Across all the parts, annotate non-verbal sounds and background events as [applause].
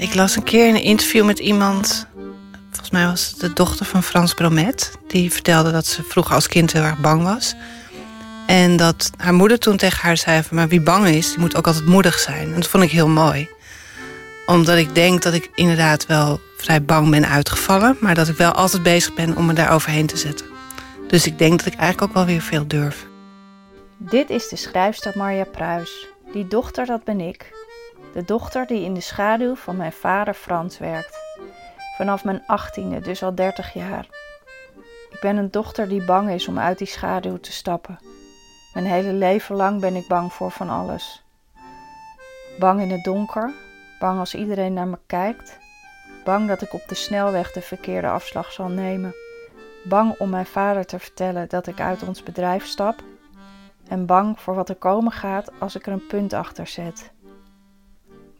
Ik las een keer in een interview met iemand, volgens mij was het de dochter van Frans Bromet, die vertelde dat ze vroeger als kind heel erg bang was. En dat haar moeder toen tegen haar zei: van, Maar wie bang is, die moet ook altijd moedig zijn. En dat vond ik heel mooi. Omdat ik denk dat ik inderdaad wel vrij bang ben uitgevallen, maar dat ik wel altijd bezig ben om me daar overheen te zetten. Dus ik denk dat ik eigenlijk ook wel weer veel durf. Dit is de schrijfster Marja Pruis. Die dochter, dat ben ik. De dochter die in de schaduw van mijn vader Frans werkt. Vanaf mijn achttiende, dus al 30 jaar. Ik ben een dochter die bang is om uit die schaduw te stappen. Mijn hele leven lang ben ik bang voor van alles. Bang in het donker, bang als iedereen naar me kijkt, bang dat ik op de snelweg de verkeerde afslag zal nemen, bang om mijn vader te vertellen dat ik uit ons bedrijf stap en bang voor wat er komen gaat als ik er een punt achter zet.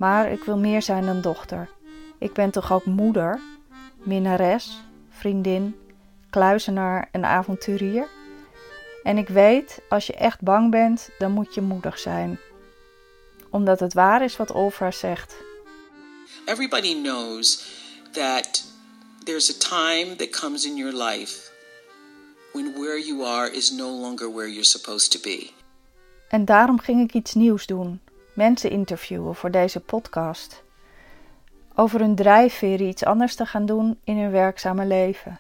Maar ik wil meer zijn dan dochter. Ik ben toch ook moeder, minnares, vriendin, kluizenaar en avonturier? En ik weet, als je echt bang bent, dan moet je moedig zijn. Omdat het waar is wat Olfra zegt. Everybody knows that there's a time that comes in your life when where you are is no longer where you're supposed to be. En daarom ging ik iets nieuws doen: mensen interviewen voor deze podcast. Over hun drijfveer iets anders te gaan doen in hun werkzame leven.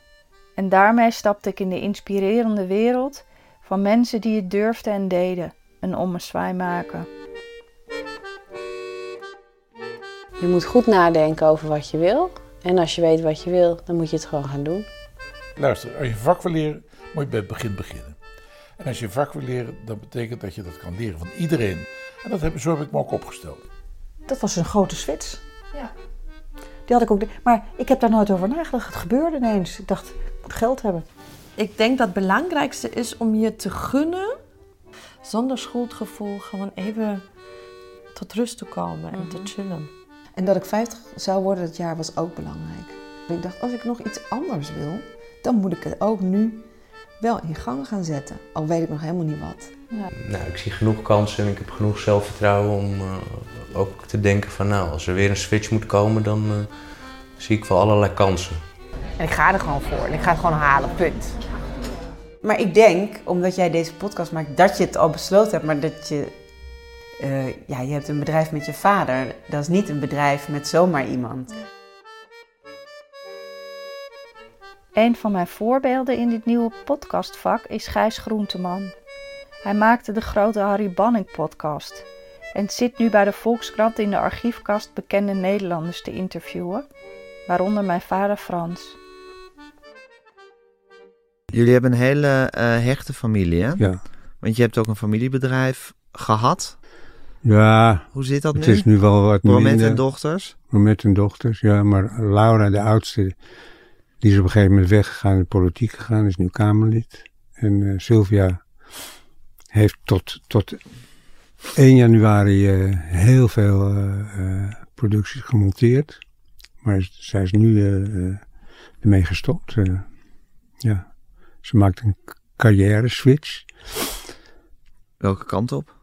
En daarmee stapte ik in de inspirerende wereld van mensen die het durfden en deden, een ommezwaai maken. Je moet goed nadenken over wat je wil. En als je weet wat je wil, dan moet je het gewoon gaan doen. Luister, als je vak wil leren, moet je bij het begin beginnen. En als je vak wil leren, dan betekent dat je dat kan leren van iedereen. En dat heb, zo heb ik me ook opgesteld. Dat was een grote switch. Ja. Die had ik ook. Maar ik heb daar nooit over nagedacht. Het gebeurde ineens. Ik dacht, ik moet geld hebben. Ik denk dat het belangrijkste is om je te gunnen, zonder schuldgevoel, gewoon even tot rust te komen en te chillen. En dat ik 50 zou worden dat jaar was ook belangrijk. Ik dacht, als ik nog iets anders wil, dan moet ik het ook nu wel in gang gaan zetten. Al weet ik nog helemaal niet wat. Nou, ik zie genoeg kansen en ik heb genoeg zelfvertrouwen om eh, ook te denken van nou, als er weer een switch moet komen, dan eh, zie ik wel allerlei kansen. En ik ga er gewoon voor en ik ga het gewoon halen, punt. Maar ik denk, omdat jij deze podcast maakt, dat je het al besloten hebt, maar dat je... eh, ja, je hebt een bedrijf met je vader. Dat is niet een bedrijf met zomaar iemand. Een van mijn voorbeelden in dit nieuwe podcastvak is Gijs Groenteman. Hij maakte de grote Harry Banning podcast en zit nu bij de Volkskrant in de archiefkast bekende Nederlanders te interviewen, waaronder mijn vader Frans. Jullie hebben een hele eh, hechte familie, hè? Ja. Want je hebt ook een familiebedrijf gehad. Ja, Hoe zit dat het nu? is nu wel wat minder. en dochters? Bromet en dochters, ja. Maar Laura, de oudste, die is op een gegeven moment weggegaan in de politiek gegaan, is nu Kamerlid. En eh, Sylvia heeft tot, tot 1 januari eh, heel veel eh, producties gemonteerd. Maar zij is nu ermee gestopt. ja. Ze maakt een carrière switch. Welke kant op?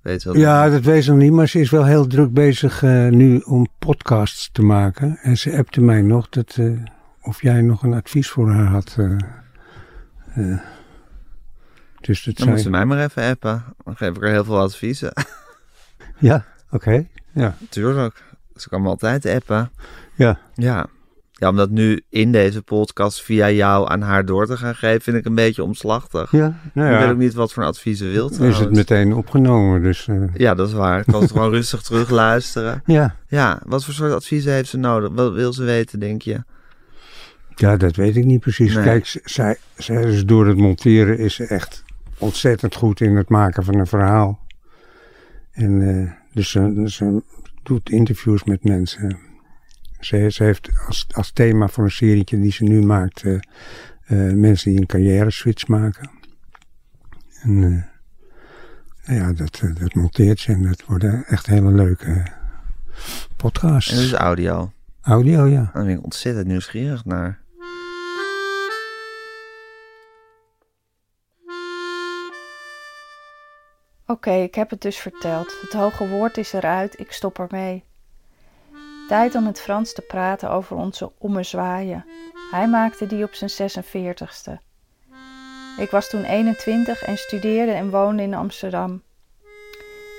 Weet wel? Ja, dat weet ze nog niet, maar ze is wel heel druk bezig nu om podcasts te maken. En ze appte mij nog dat, of jij nog een advies voor haar had. eh. Eh, dus dat Dan moet ze mij maar even appen. Dan geef ik haar heel veel adviezen. [laughs] Ja, oké. Ja. Tuurlijk. Ze kan me altijd appen. Ja. Ja. Ja, om dat nu in deze podcast via jou aan haar door te gaan geven, vind ik een beetje omslachtig. Ja, nou Ik ja. weet ook niet wat voor advies ze wilt. is het trouwens. meteen opgenomen, dus... eh, Ja, dat is waar. Ik kan het gewoon [laughs] rustig terugluisteren. Ja. Ja, wat voor soort adviezen heeft ze nodig? Wat wil ze weten, denk je? Ja, dat weet ik niet precies. Nee. Kijk, zij, zij is door het monteren is ze echt ontzettend goed in het maken van een verhaal. En eh, dus ze, ze doet interviews met mensen. Ze, ze heeft als, als thema voor een serietje die ze nu maakt... eh, eh, mensen die een carrière switch maken. En nou ja, dat, dat monteert ze en dat worden echt hele leuke podcasts. En dus audio. Audio, ja. Daar ben ik ontzettend nieuwsgierig naar. Oké, ik heb het dus verteld. Het hoge woord is eruit, ik stop ermee. Tijd om met Frans te praten over onze ommezwaaien. Hij maakte die op zijn 46ste. Ik was toen 21 en studeerde en woonde in Amsterdam.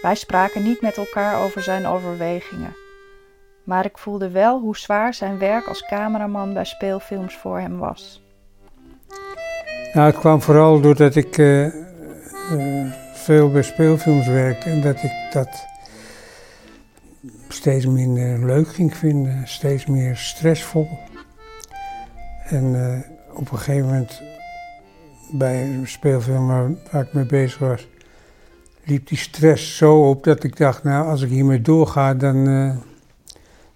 Wij spraken niet met elkaar over zijn overwegingen. Maar ik voelde wel hoe zwaar zijn werk als cameraman bij speelfilms voor hem was. Nou, het kwam vooral doordat ik uh, uh, veel bij speelfilms werkte en dat ik dat steeds minder leuk ging vinden, steeds meer stressvol. En uh, op een gegeven moment bij een speelfilm waar, waar, ik mee bezig was, liep die stress zo op dat ik dacht, nou als ik hiermee doorga, dan, uh,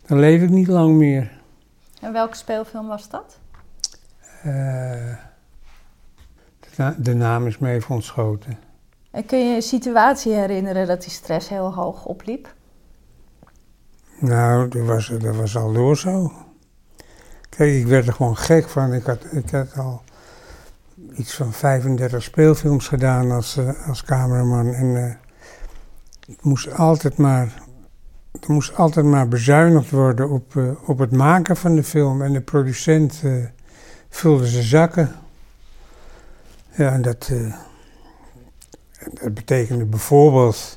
dan leef ik niet lang meer. En welke speelfilm was dat? Uh, de, na de, naam is me even ontschoten. Kun je een situatie herinneren dat die stress heel hoog opliep? Nou, dat was, dat was al door zo. Kijk, ik werd er gewoon gek van. Ik had, ik had al iets van 35 speelfilms gedaan als, uh, als cameraman. En uh, ik moest altijd maar, er moest altijd maar bezuinigd worden op, uh, op het maken van de film. En de producent vulde zijn zakken. Ja, en dat, dat betekende bijvoorbeeld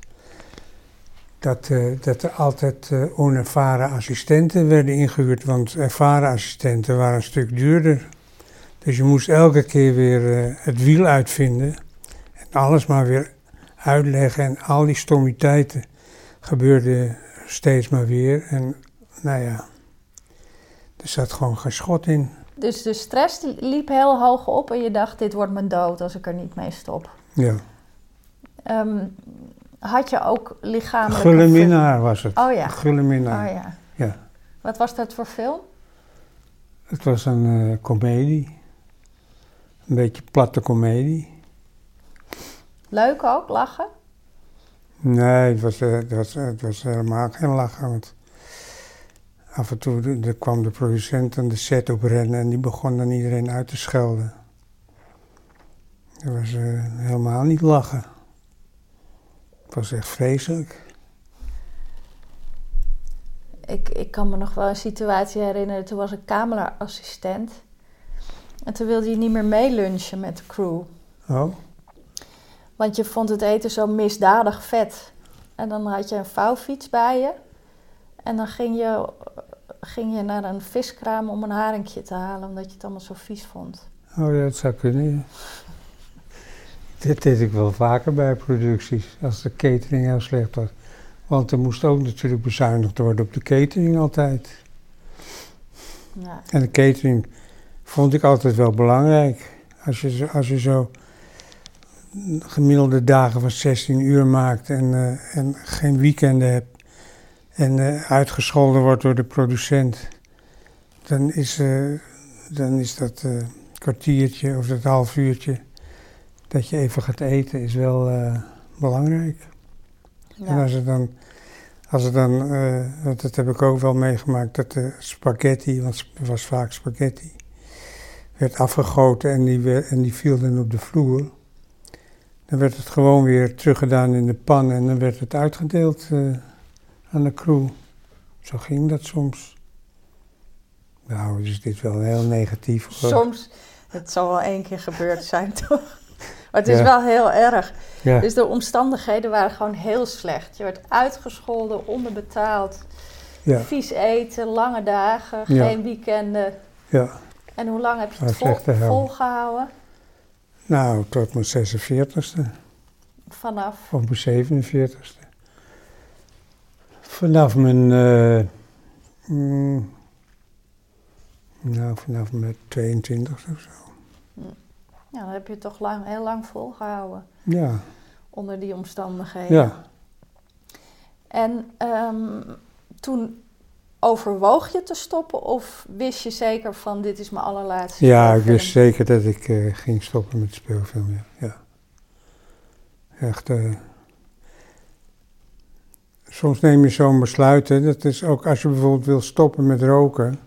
dat, uh, dat er altijd uh, onervaren assistenten werden ingehuurd, want ervaren assistenten waren een stuk duurder. Dus je moest elke keer weer uh, het wiel uitvinden en alles maar weer uitleggen. En al die stommiteiten gebeurden steeds maar weer. En nou ja, er zat gewoon geen schot in. Dus de stress liep heel hoog op en je dacht, dit wordt mijn dood als ik er niet mee stop. Ja. Um, had je ook lichamelijk... Gulle minnaar was het. Oh ja. Gulle minnaar. Oh ja. ja. Wat was dat voor film? Het was een uh, komedie. Een beetje platte komedie. Leuk ook, lachen? Nee, het was, het was, het was helemaal geen lachen. Want af en toe de, kwam de producent aan de set op rennen en die begon dan iedereen uit te schelden. Dat was uh, helemaal niet lachen. Het was echt vreselijk. Ik, ik kan me nog wel een situatie herinneren. Toen was ik kamerassistent. En toen wilde je niet meer meelunchen met de crew. Oh? Want je vond het eten zo misdadig vet. En dan had je een vouwfiets bij je. En dan ging je, ging je naar een viskraam om een haringje te halen. Omdat je het allemaal zo vies vond. Oh ja, dat zou kunnen. Dit deed ik wel vaker bij producties, als de catering heel slecht was. Want er moest ook natuurlijk bezuinigd worden op de catering altijd. Ja. En de catering vond ik altijd wel belangrijk. Als je, als je zo gemiddelde dagen van 16 uur maakt en, uh, en geen weekenden hebt en uh, uitgescholden wordt door de producent, dan is, uh, dan is dat kwartiertje of dat half uurtje dat je even gaat eten is wel uh, belangrijk. Ja. En als het dan, als het dan uh, want dat heb ik ook wel meegemaakt, dat de spaghetti, want het was vaak spaghetti, werd afgegoten en die, en die viel dan op de vloer. Dan werd het gewoon weer teruggedaan in de pan en dan werd het uitgedeeld uh, aan de crew. Zo ging dat soms. Nou, is dit wel heel negatief. Hoor. Soms, het zal wel één keer gebeurd zijn, [laughs] toch? Maar het is ja. wel heel erg. Ja. Dus de omstandigheden waren gewoon heel slecht. Je werd uitgescholden, onderbetaald, ja. vies eten, lange dagen, geen weekenden. Ja. En hoe lang heb je het vol, volgehouden? Nou, tot mijn 46ste. Vanaf? Of mijn 47ste. Vanaf mijn. Uh, mm, nou, vanaf mijn 22 of zo. Ja, dan heb je het toch lang, heel lang volgehouden. Ja. Onder die omstandigheden. Ja. En um, toen overwoog je te stoppen of wist je zeker van dit is mijn allerlaatste Ja, speelfilm? ik wist zeker dat ik uh, ging stoppen met speelfilm, ja. ja. Echt, uh, soms neem je zo'n besluit, hè. dat is ook als je bijvoorbeeld wil stoppen met roken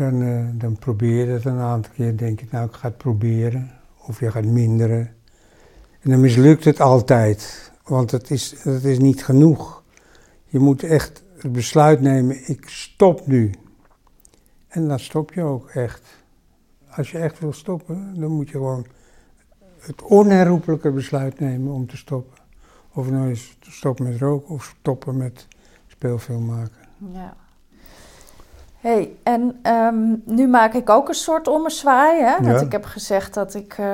dan, uh, dan probeer je het een aantal keer. denk je, nou, ik ga het proberen. Of je gaat minderen. En dan mislukt het altijd. Want het is, het is niet genoeg. Je moet echt het besluit nemen, ik stop nu. En dan stop je ook echt. Als je echt wil stoppen, dan moet je gewoon het onherroepelijke besluit nemen om te stoppen. Of nou is stoppen met roken of stoppen met speelfilm maken. Ja. Hey, en ehm, nu maak ik ook een soort ommezwaai. Hè? Want Ja. ik heb gezegd dat ik, eh,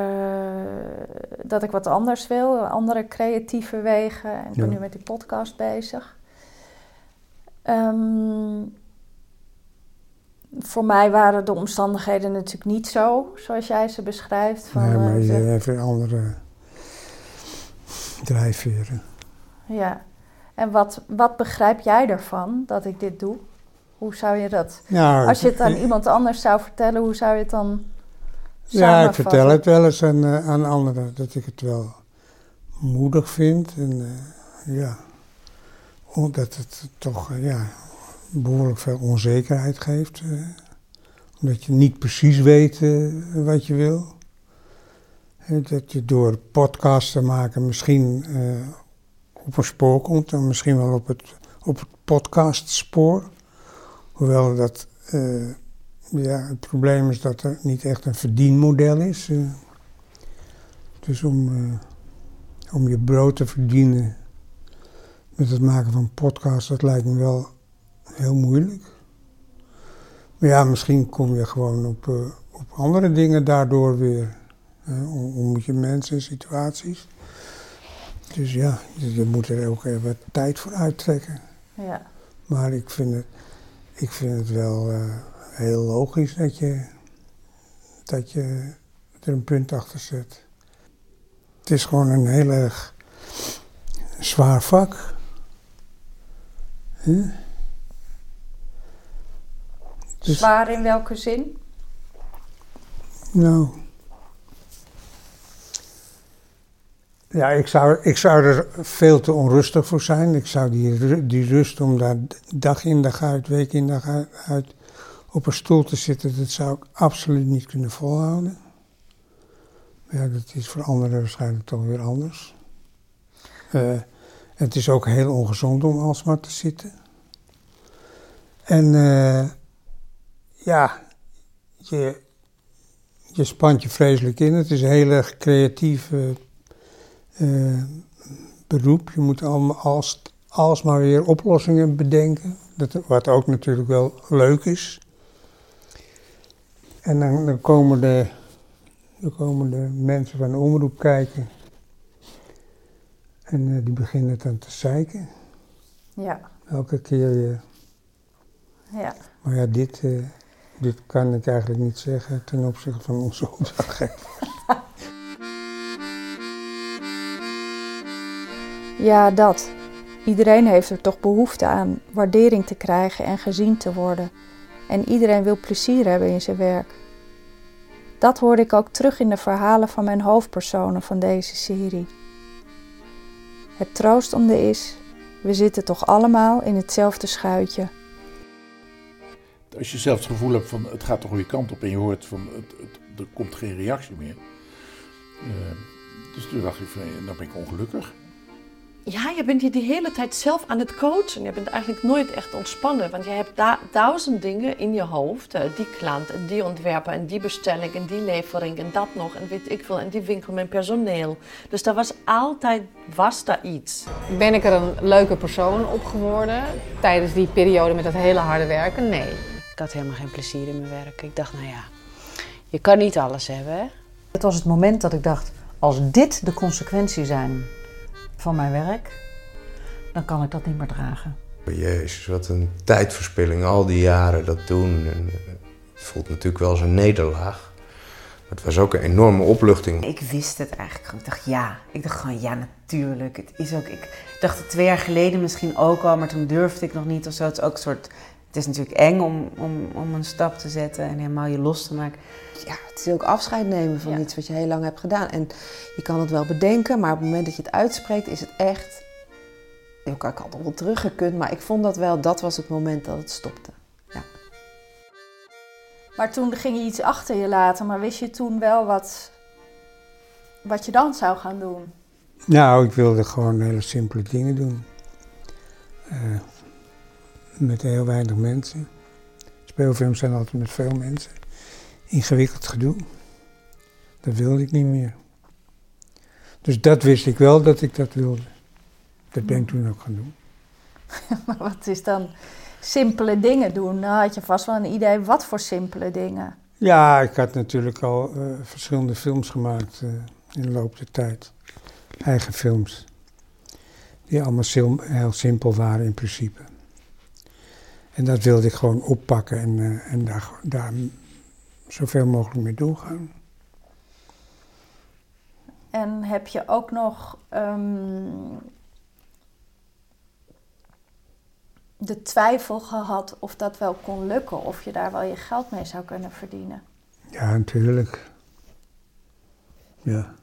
dat ik wat anders wil, andere creatieve wegen. En ik ben nu met die podcast bezig. Ehm, voor mij waren de omstandigheden natuurlijk niet zo, zoals jij ze beschrijft. Van, nee, eh, maar je zeg- hebt weer andere drijfveren. Ja. En wat, wat begrijp jij ervan dat ik dit doe? Hoe zou je dat... Nou, Als je het aan iemand anders zou vertellen, hoe zou je het dan Ja, ik vertel het wel eens aan, eh, aan anderen dat ik het wel moedig vind. En eh, ja, omdat het toch eh, ja, behoorlijk veel onzekerheid geeft. omdat je niet precies weet wat je wil. Dat je door podcasts te maken misschien op een spoor komt. En misschien wel op het, op het podcastspoor. Hoewel dat... eh, ja, het probleem is dat er niet echt een verdienmodel is. eh. dus om, eh, om je brood te verdienen met het maken van podcasts, dat lijkt me wel heel moeilijk. Maar ja, misschien kom je gewoon op, op andere dingen daardoor weer. Ontmoet je mensen en situaties. Dus ja, je, je moet er ook even tijd voor uittrekken. Ja. Maar ik vind het, ik vind het wel eh, heel logisch dat je, dat je er een punt achter zet. Het is gewoon een heel erg zwaar vak. Huh? Dus- Zwaar in welke zin? Nou. Ja, ik zou, ik zou er veel te onrustig voor zijn. Ik zou die, die rust om daar dag in dag uit, week in dag uit, op een stoel te zitten, dat zou ik absoluut niet kunnen volhouden. Maar ja, dat is voor anderen waarschijnlijk toch weer anders. Eh, het is ook heel ongezond om alsmaar te zitten. En eh, ja, je, je spant je vreselijk in. Het is een heel erg eh, beroep. Je moet allemaal als, alsmaar weer oplossingen bedenken. Dat, wat ook natuurlijk wel leuk is. En dan, dan, komen, de, dan komen de mensen van de omroep kijken. En eh, die beginnen dan te zeiken. Ja. Elke keer weer. Ja. Maar ja, dit, eh, dit kan ik eigenlijk niet zeggen ten opzichte van onze opdrachtgever. Ja, dat. Iedereen heeft er toch behoefte aan waardering te krijgen en gezien te worden. En iedereen wil plezier hebben in zijn werk. Dat hoorde ik ook terug in de verhalen van mijn hoofdpersonen van deze serie. Het troostende is, we zitten toch allemaal in hetzelfde schuitje. Als je zelf het gevoel hebt van het gaat de goede kant op en je hoort van het, er komt geen reactie meer. Uh, dus toen dacht ik van dan ben ik ongelukkig. Ja, je bent je die hele tijd zelf aan het coachen. Je bent eigenlijk nooit echt ontspannen. Want je hebt da duizend dingen in je hoofd. Uh, die klant en die ontwerper en die bestelling en die levering en dat nog. En weet ik veel. En die winkel met personeel. Dus daar was altijd was daar iets. Ben ik er een leuke persoon op geworden tijdens die periode met dat hele harde werken? Nee. Ik had helemaal geen plezier in mijn werk. Ik dacht, nou ja, je kan niet alles hebben. Hè? Het was het moment dat ik dacht, als dit de consequenties zijn van mijn werk, dan kan ik dat niet meer dragen. Jezus, wat een tijdverspilling, al die jaren dat doen. En het voelt natuurlijk wel als een nederlaag. Maar het was ook een enorme opluchting. Ik wist het eigenlijk. Ik dacht ja. Ik dacht gewoon ja, natuurlijk. Het is ook, ik dacht het twee jaar geleden misschien ook al, maar toen durfde ik nog niet of zo. Het is ook een soort. Het is natuurlijk eng om, om, om een stap te zetten en helemaal je los te maken. Ja, het is ook afscheid nemen van ja. iets wat je heel lang hebt gedaan. En je kan het wel bedenken, maar op het moment dat je het uitspreekt, is het echt. Ik had altijd wel teruggekund, maar ik vond dat wel, dat was het moment dat het stopte. Ja. Maar toen ging je iets achter je laten, maar wist je toen wel wat, wat je dan zou gaan doen? Nou, ik wilde gewoon hele simpele dingen doen. Uh, met heel weinig mensen. Speelfilms zijn altijd met veel mensen. Ingewikkeld gedoe. Dat wilde ik niet meer. Dus dat wist ik wel dat ik dat wilde. Dat ben ik toen ook gaan doen. [laughs] maar wat is dan simpele dingen doen? Nou had je vast wel een idee wat voor simpele dingen. Ja, ik had natuurlijk al uh, verschillende films gemaakt uh, in de loop der tijd. Eigen films. Die allemaal heel simpel waren in principe. En dat wilde ik gewoon oppakken en, uh, en daar, daar zoveel mogelijk mee doorgaan. En heb je ook nog um, de twijfel gehad of dat wel kon lukken, of je daar wel je geld mee zou kunnen verdienen? Ja, natuurlijk. Ja.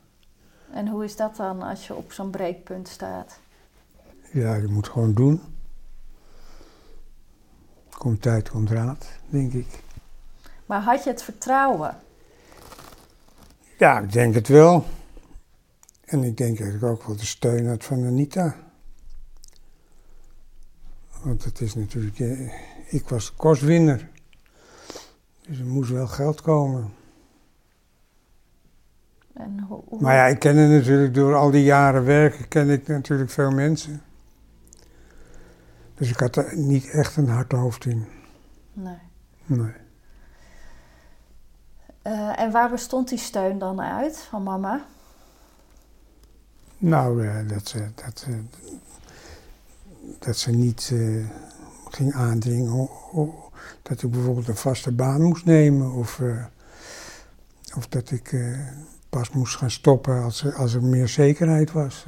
En hoe is dat dan als je op zo'n breekpunt staat? Ja, je moet gewoon doen. Komt tijd, komt raad, denk ik. Maar had je het vertrouwen? Ja, ik denk het wel. En ik denk dat ik ook wel de steun had van Anita. Want het is natuurlijk, eh, ik was kostwinner. Dus er moest wel geld komen. En hoe, hoe... Maar ja, ik kende natuurlijk door al die jaren werken, ken ik natuurlijk veel mensen. Dus ik had er niet echt een hard hoofd in. Nee. Nee. Uh, en waar bestond die steun dan uit van mama? Nou, uh, dat, ze, dat, uh, dat ze niet uh, ging aandringen oh, oh, dat ik bijvoorbeeld een vaste baan moest nemen. Of, of dat ik pas moest gaan stoppen als, als er meer zekerheid was.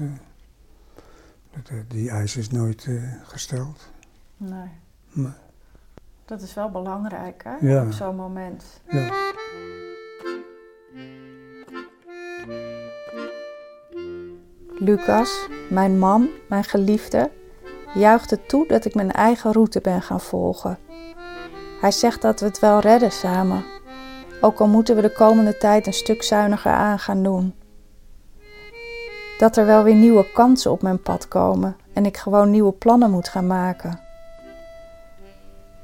Dat, die eis is nooit gesteld. Nee. nee. Dat is wel belangrijk, hè? Ja. Op zo'n moment. Ja. Lucas, mijn man, mijn geliefde, juicht het toe dat ik mijn eigen route ben gaan volgen. Hij zegt dat we het wel redden samen, ook al moeten we de komende tijd een stuk zuiniger aan gaan doen. Dat er wel weer nieuwe kansen op mijn pad komen en ik gewoon nieuwe plannen moet gaan maken.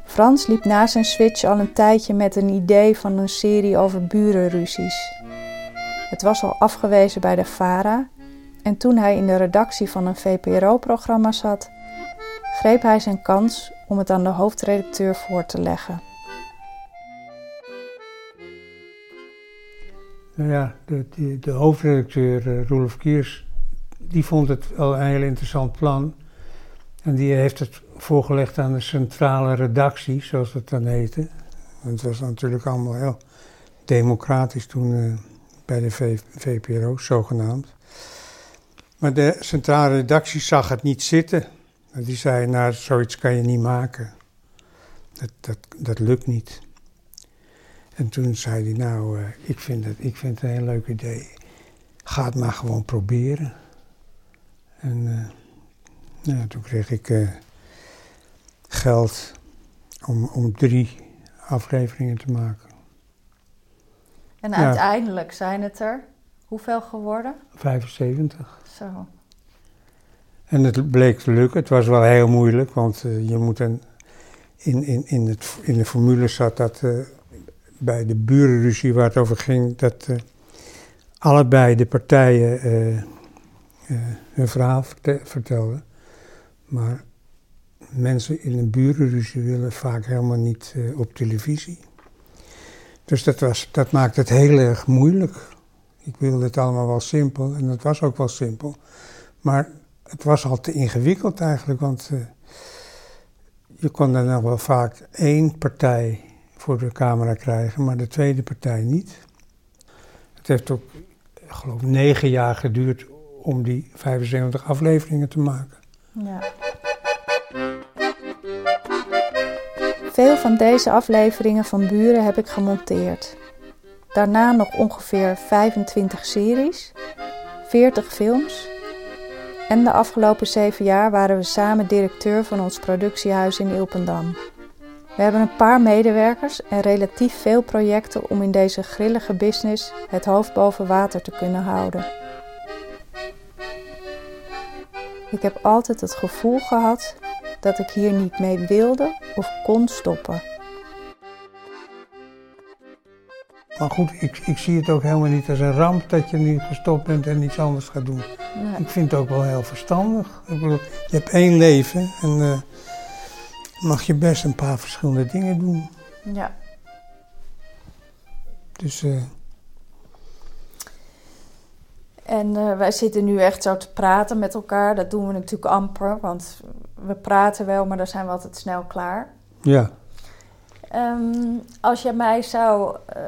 Frans liep na zijn switch al een tijdje met een idee van een serie over burenruzies. Het was al afgewezen bij de VARA en toen hij in de redactie van een VPRO-programma zat, greep hij zijn kans om het aan de hoofdredacteur voor te leggen. Nou ja, de, de, hoofdredacteur uh, Roelof Kiers, die vond het wel een heel interessant plan. En die heeft het voorgelegd aan de centrale redactie, zoals het dan heette. Want het was natuurlijk allemaal heel democratisch toen uh, bij de VPRO, zogenaamd. Maar de centrale redactie zag het niet zitten. Die zei, nou, zoiets kan je niet maken. Dat, dat, dat lukt niet. En toen zei hij, nou, uh, ik, vind het, ik vind het een heel leuk idee. Ga het maar gewoon proberen. En uh, nou, toen kreeg ik uh, geld om, om drie afleveringen te maken. En Ja. uiteindelijk zijn het er hoeveel geworden? 75. Zo. En het bleek te lukken. Het was wel heel moeilijk, want je moet een, in, in, in, het, in de formule zat dat uh, bij de burenruzie waar het over ging, dat uh, allebei de partijen hun verhaal verte vertelden. Maar mensen in een burenruzie willen vaak helemaal niet op televisie. Dus dat, was, dat maakt het heel erg moeilijk. Ik wilde het allemaal wel simpel en het was ook wel simpel. Maar het was al te ingewikkeld eigenlijk, want je kon dan nog wel vaak één partij voor de camera krijgen, maar de tweede partij niet. Het heeft ook, ik geloof, negen jaar geduurd om die 75 afleveringen te maken. Ja. Veel van deze afleveringen van Buren heb ik gemonteerd. Daarna nog ongeveer 25 series, 40 films. En de afgelopen zeven jaar waren we samen directeur van ons productiehuis in Ilpendam. We hebben een paar medewerkers en relatief veel projecten om in deze grillige business het hoofd boven water te kunnen houden. Ik heb altijd het gevoel gehad dat ik hier niet mee wilde of kon stoppen. Maar goed, ik, ik zie het ook helemaal niet als een ramp dat je nu gestopt bent en iets anders gaat doen. Nee. Ik vind het ook wel heel verstandig. Ik bedoel, je hebt één leven en eh, mag je best een paar verschillende dingen doen. Ja. Dus eh, En eh, wij zitten nu echt zo te praten met elkaar. Dat doen we natuurlijk amper, want we praten wel, maar dan zijn we altijd snel klaar. ja. Ehm, als je mij zou eh,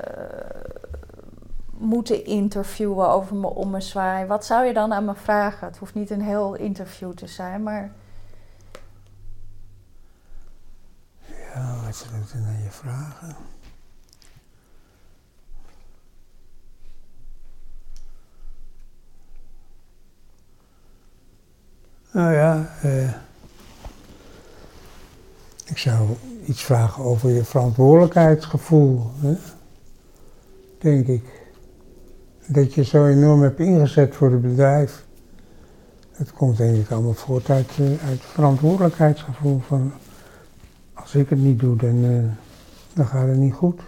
moeten interviewen over mijn ommezwaai, wat zou je dan aan me vragen? Het hoeft niet een heel interview te zijn, maar Wat ik dan aan je vragen? Nou ja, eh, ik zou iets vragen over je verantwoordelijkheidsgevoel, hè? denk ik. Dat je zo enorm hebt ingezet voor het bedrijf. Het komt denk ik allemaal voort uit, eh, uit het verantwoordelijkheidsgevoel van als ik het niet doe, dan, eh, dan gaat het niet goed.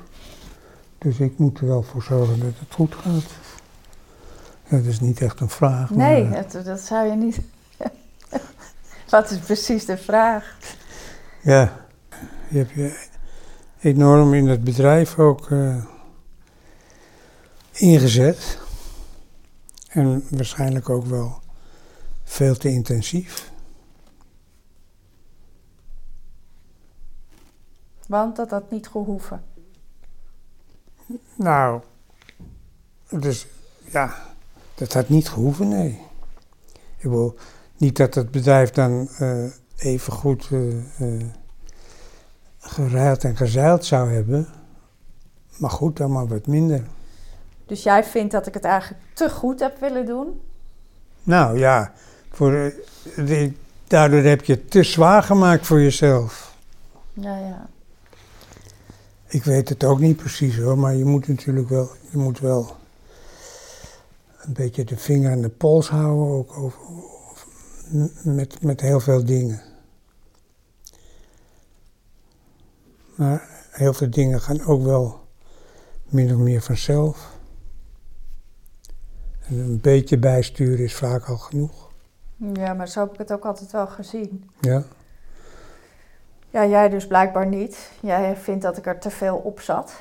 Dus ik moet er wel voor zorgen dat het goed gaat. Ja, dat is niet echt een vraag. maar, nee, eh, dat, dat zou je niet. [laughs] wat is precies de vraag? Ja, je hebt je enorm in het bedrijf ook eh, ingezet. En waarschijnlijk ook wel veel te intensief. Want dat had niet gehoeven. Nou, dus ja, dat had niet gehoeven, nee. Ik wil niet dat het bedrijf dan eh, even goed eh, geruild en gezeild zou hebben. Maar goed, dan maar wat minder. Dus jij vindt dat ik het eigenlijk te goed heb willen doen? Nou ja, voor, die- daardoor heb je het te zwaar gemaakt voor jezelf. Ja, ja. Ik weet het ook niet precies hoor, maar je moet natuurlijk wel, je moet wel een beetje de vinger aan de pols houden, ook over, met, met heel veel dingen. Maar heel veel dingen gaan ook wel min of meer vanzelf. En een beetje bijsturen is vaak al genoeg. Ja, maar zo heb ik het ook altijd wel gezien. Ja. Ja, jij dus blijkbaar niet. Jij vindt dat ik er te veel op zat.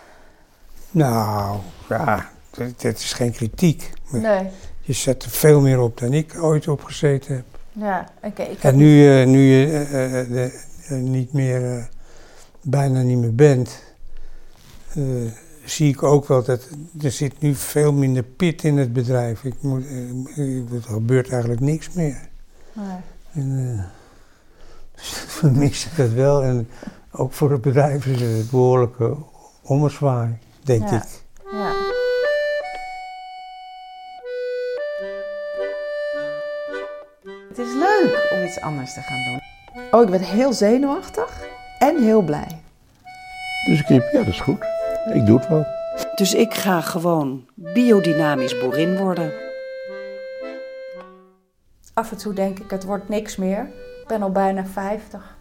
Nou, ja, dit, dit is geen kritiek. Nee. Je zet er veel meer op dan ik ooit op gezeten heb. Ja, oké. heb En nu, eh, nu je eh, eh, de- niet meer, bijna niet meer bent, zie ik ook wel dat er zit nu veel minder pit in het bedrijf. Ik moet, er gebeurt eigenlijk niks meer. Nee. En, [laughs] we missen dat wel. En ook voor het bedrijf is het een behoorlijke ommezwaai, denk Ja. ik. Ja. Het is leuk om iets anders te gaan doen. Oh, ik ben heel zenuwachtig en heel blij. Dus ik riep, ja, dat is goed. Ik doe het wel. Dus ik ga gewoon biodynamisch boerin worden. Af en toe denk ik, het wordt niks meer. Ik ben al bijna 50.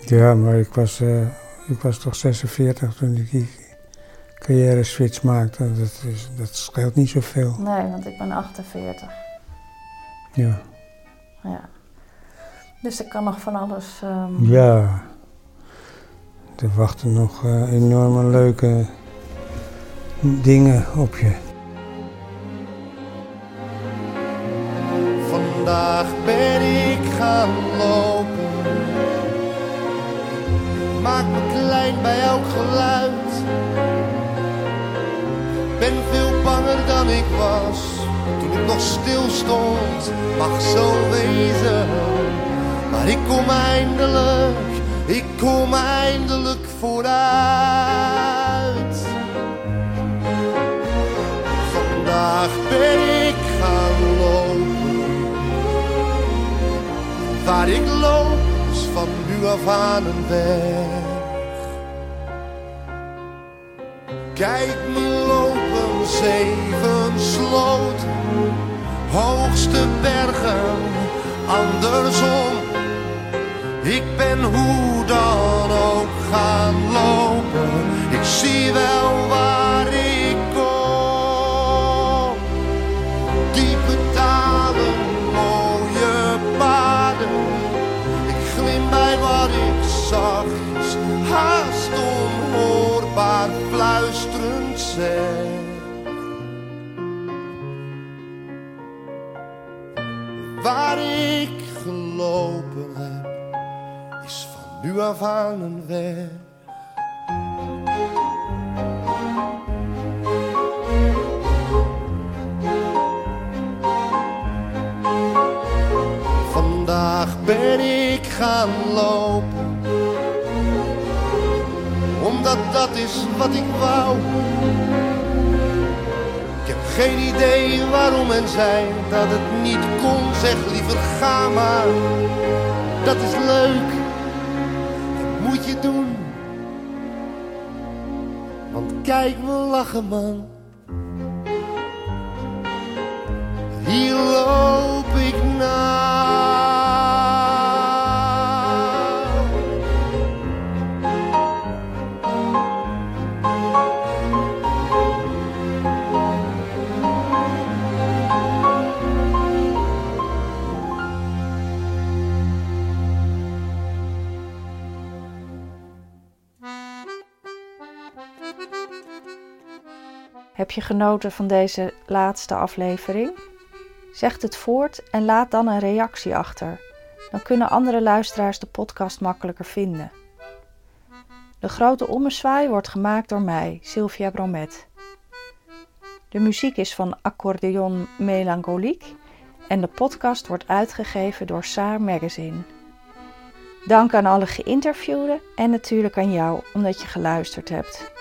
Ja, maar ik was, eh, ik was toch 46 toen ik die carrière switch maakte. Dat, is, dat scheelt niet zoveel. Nee, want ik ben 48. Ja. Ja. Dus ik kan nog van alles. ehm, ja. Er wachten nog eh, enorme leuke dingen op je. Vandaag ben ik gaan lopen. Maak me klein bij elk geluid. Ben veel banger dan ik was. Toen ik nog stil stond, mag zo wezen. Maar ik kom eindelijk, ik kom eindelijk vooruit. Vandaag ben ik gaan lopen. Waar ik loop is van nu af aan een weg. Kijk me lopen, zeven sloten. hoogste bergen andersom. Ik ben hoe dan ook gaan lopen. Ik zie wel waar Waar ik gelopen heb, is van nu af aan een weg. Vandaag ben ik gaan lopen, omdat dat is wat ik wou. Geen idee waarom en zij dat het niet kon. Zeg liever ga maar, dat is leuk. Dat moet je doen. Want kijk me lachen man. Hier loop ik naar. Heb je genoten van deze laatste aflevering? Zeg het voort en laat dan een reactie achter. Dan kunnen andere luisteraars de podcast makkelijker vinden. De grote ommezwaai wordt gemaakt door mij, Sylvia Bromet. De muziek is van Accordeon Melancholique en de podcast wordt uitgegeven door Saar Magazine. Dank aan alle geïnterviewden en natuurlijk aan jou omdat je geluisterd hebt.